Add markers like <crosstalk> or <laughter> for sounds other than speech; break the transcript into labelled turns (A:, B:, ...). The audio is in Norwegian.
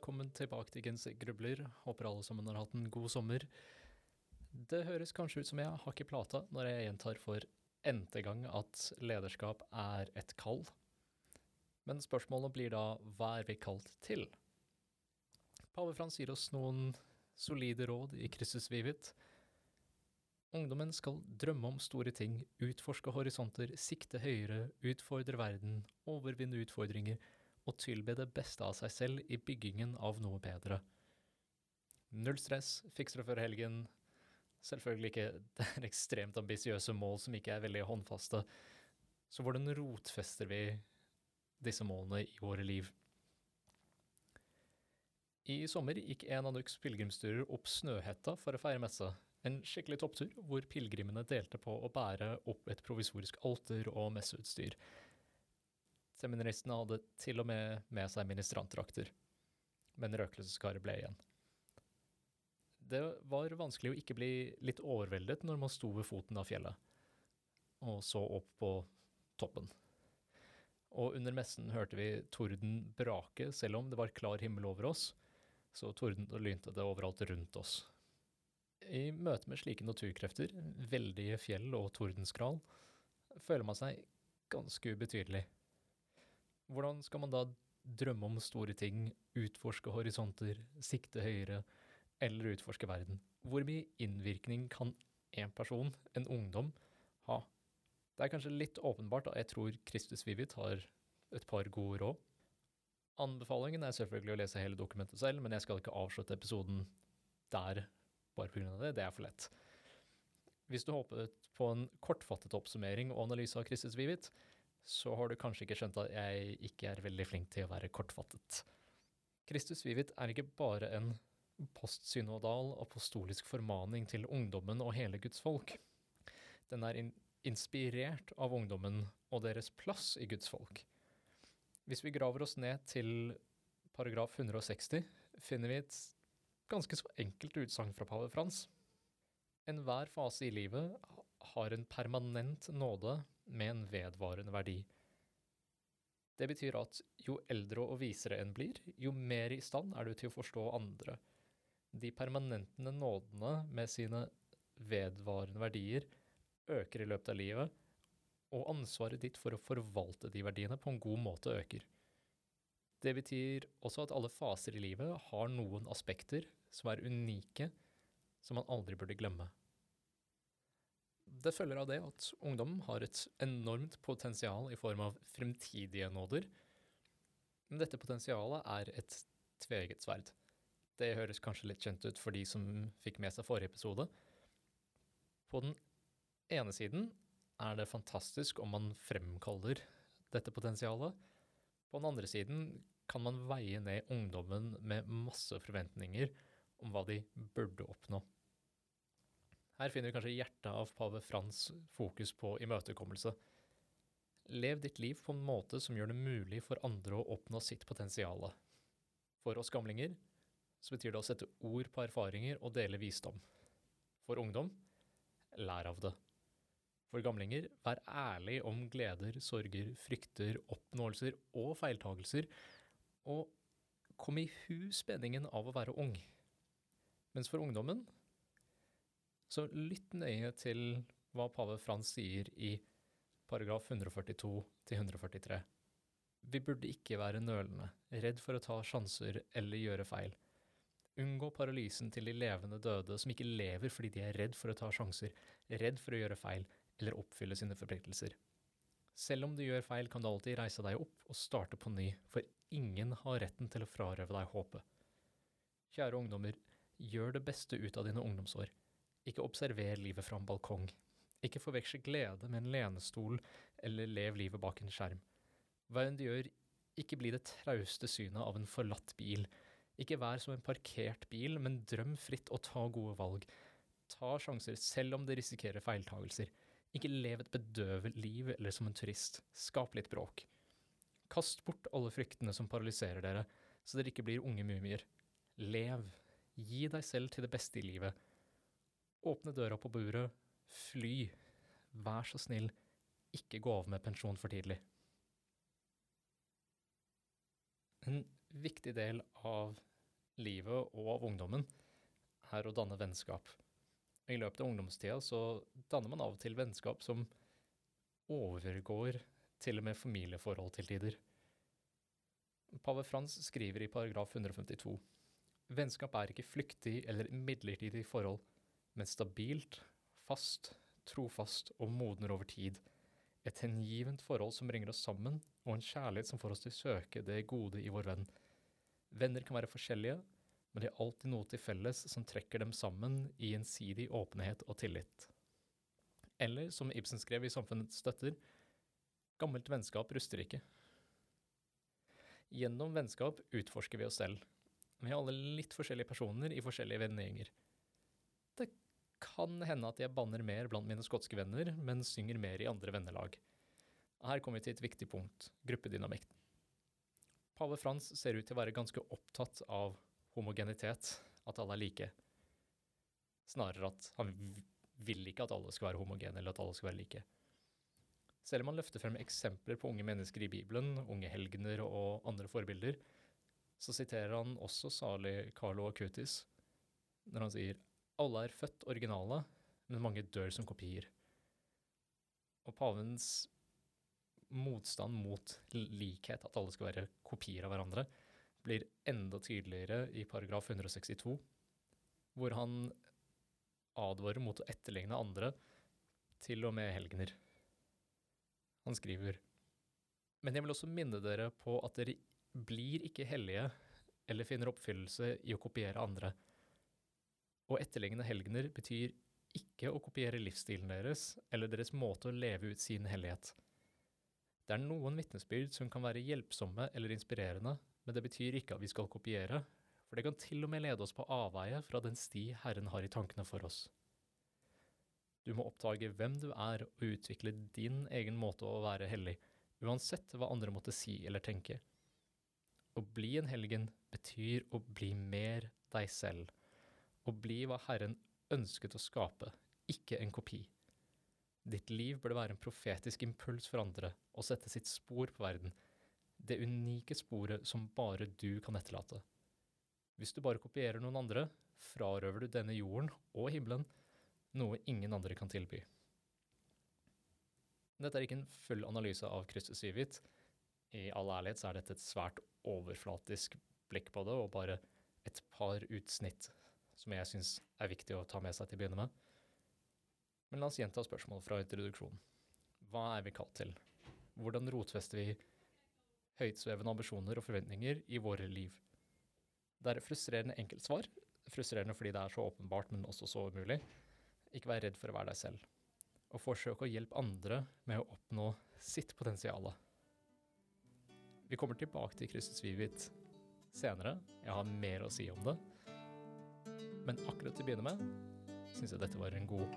A: velkommen tilbake til Gens grubler. Håper alle sammen har hatt en god sommer. Det høres kanskje ut som jeg har ikke plata når jeg gjentar for n-te gang at lederskap er et kall. Men spørsmålet blir da hva er vi kalt til? Pave Frans gir oss noen solide råd i Kristus Vivit. Ungdommen skal drømme om store ting, utforske horisonter, sikte høyere, utfordre verden, overvinne utfordringer og tilby det beste av seg selv i byggingen av noe bedre. Null stress, fikser det før helgen. Selvfølgelig ikke <laughs> det er ekstremt ambisiøse mål som ikke er veldig håndfaste. Så hvordan rotfester vi disse målene i våre liv? I sommer gikk en av Nuks pilegrimsturer opp Snøhetta for å feire messe. En skikkelig topptur hvor pilegrimene delte på å bære opp et provisorisk alter og messeutstyr. Seminaristene hadde til og med med seg ministrantdrakter, men røkelseskaret ble igjen. Det var vanskelig å ikke bli litt overveldet når man sto ved foten av fjellet, og så opp på toppen. Og under messen hørte vi torden brake, selv om det var klar himmel over oss, så torden og lynte det overalt rundt oss. I møte med slike naturkrefter, veldige fjell og tordenskral, føler man seg ganske ubetydelig. Hvordan skal man da drømme om store ting, utforske horisonter, sikte høyere, eller utforske verden? Hvor mye innvirkning kan en person, en ungdom, ha? Det er kanskje litt åpenbart da. jeg tror Kristus Vivit har et par gode råd. Anbefalingen er selvfølgelig å lese hele dokumentet selv, men jeg skal ikke avslutte episoden der bare pga. det. Det er for lett. Hvis du håpet på en kortfattet oppsummering og analyse av Kristus Vivit, så har du kanskje ikke skjønt at jeg ikke er veldig flink til å være kortfattet. Kristus Vivit er ikke bare en postsynodal apostolisk formaning til ungdommen og hele Guds folk. Den er in inspirert av ungdommen og deres plass i Guds folk. Hvis vi graver oss ned til paragraf 160, finner vi et ganske så enkelt utsagn fra pave Frans. Enhver fase i livet har en permanent nåde med en vedvarende verdi. Det betyr at jo eldre og visere en blir, jo mer i stand er du til å forstå andre. De permanentende nådene med sine vedvarende verdier øker i løpet av livet, og ansvaret ditt for å forvalte de verdiene på en god måte øker. Det betyr også at alle faser i livet har noen aspekter som er unike, som man aldri burde glemme. Det følger av det at ungdom har et enormt potensial i form av fremtidige nåder, men dette potensialet er et tveegget sverd. Det høres kanskje litt kjent ut for de som fikk med seg forrige episode. På den ene siden er det fantastisk om man fremkaller dette potensialet, på den andre siden kan man veie ned ungdommen med masse forventninger om hva de burde oppnå. Her finner vi kanskje hjertet av pave Frans fokus på imøtekommelse. Lev ditt liv på en måte som gjør det mulig for andre å oppnå sitt potensial. For oss gamlinger så betyr det å sette ord på erfaringer og dele visdom. For ungdom lær av det. For gamlinger, vær ærlig om gleder, sorger, frykter, oppnåelser og feiltagelser, og kom i hu spenningen av å være ung. Mens for ungdommen, så lytt nøye til hva pave Frans sier i paragraf 142 til 143. Vi burde ikke være nølende, redd for å ta sjanser eller gjøre feil. Unngå paralysen til de levende døde som ikke lever fordi de er redd for å ta sjanser, redd for å gjøre feil, eller oppfylle sine forpliktelser. Selv om du gjør feil, kan du alltid reise deg opp og starte på ny, for ingen har retten til å frarøve deg håpet. Kjære ungdommer, gjør det beste ut av dine ungdomsår. Ikke observer livet fra en balkong. Ikke forveksle glede med en lenestol, eller lev livet bak en skjerm. Hva enn du gjør, ikke bli det trauste synet av en forlatt bil. Ikke vær som en parkert bil, men drøm fritt og ta gode valg. Ta sjanser selv om det risikerer feiltagelser. Ikke lev et bedøvet liv eller som en turist. Skap litt bråk. Kast bort alle fryktene som paralyserer dere, så dere ikke blir unge mumier. Lev. Gi deg selv til det beste i livet. Åpne døra på buret. Fly. Vær så snill, ikke gå av med pensjon for tidlig. En viktig del av livet og av ungdommen, er å danne vennskap. I løpet av ungdomstida så danner man av og til vennskap som overgår til og med familieforhold til tider. Pave Frans skriver i paragraf 152 Vennskap er ikke flyktig eller midlertidig forhold, men stabilt, fast, trofast og modner over tid. Et hengivent forhold som bringer oss sammen, og en kjærlighet som får oss til å søke det gode i vår venn. Venner kan være forskjellige, men de har alltid noe til felles som trekker dem sammen i gjensidig åpenhet og tillit. Eller som Ibsen skrev i Samfunnets støtter, gammelt vennskap ruster ikke. Gjennom vennskap utforsker vi oss selv. Vi er alle litt forskjellige personer i forskjellige vennegjenger. Det kan hende at jeg banner mer blant mine skotske venner, men synger mer i andre vennelag. Her kommer vi til et viktig punkt, gruppedynamikk. Pave Frans ser ut til å være ganske opptatt av homogenitet, at alle er like. Snarere at han vil ikke at alle skal være homogene, eller at alle skal være like. Selv om han løfter frem eksempler på unge mennesker i Bibelen, unge helgener og andre forbilder, så siterer han også salig Carlo Acutis når han sier alle er født originale, men mange dør som kopier. Og pavens motstand mot likhet, at alle skal være kopier av hverandre, blir enda tydeligere i paragraf 162, hvor han advarer mot å etterligne andre, til og med helgener. Han skriver Men jeg vil også minne dere på at dere blir ikke hellige eller finner oppfyllelse i å kopiere andre. Å etterligne helgener betyr ikke å kopiere livsstilen deres eller deres måte å leve ut sin hellighet. Det er noen vitnesbyrd som kan være hjelpsomme eller inspirerende, men det betyr ikke at vi skal kopiere, for det kan til og med lede oss på avveie fra den sti Herren har i tankene for oss. Du må oppdage hvem du er og utvikle din egen måte å være hellig, uansett hva andre måtte si eller tenke. Å bli en helgen betyr å bli mer deg selv. Å bli hva Herren ønsket å skape, ikke en kopi. Ditt liv burde være en profetisk impuls for andre og sette sitt spor på verden, det unike sporet som bare du kan etterlate. Hvis du bare kopierer noen andre, frarøver du denne jorden og himmelen noe ingen andre kan tilby. Dette er ikke en full analyse av Kristus Vivit. I all ærlighet så er dette et svært overflatisk blikk på det, og bare et par utsnitt som jeg syns er viktig å ta med seg til å begynne med. Men la oss gjenta spørsmålet fra introduksjonen. Hva er vi kalt til? Hvordan rotfester vi høytsvevende ambisjoner og forventninger i våre liv? Det er et frustrerende enkelt svar. Frustrerende fordi det er så åpenbart, men også så umulig. Ikke vær redd for å være deg selv. Og forsøk å hjelpe andre med å oppnå sitt potensial. Vi kommer tilbake til Kristus Vivit senere. Jeg har mer å si om det. Men akkurat til å begynne med syns jeg dette var en god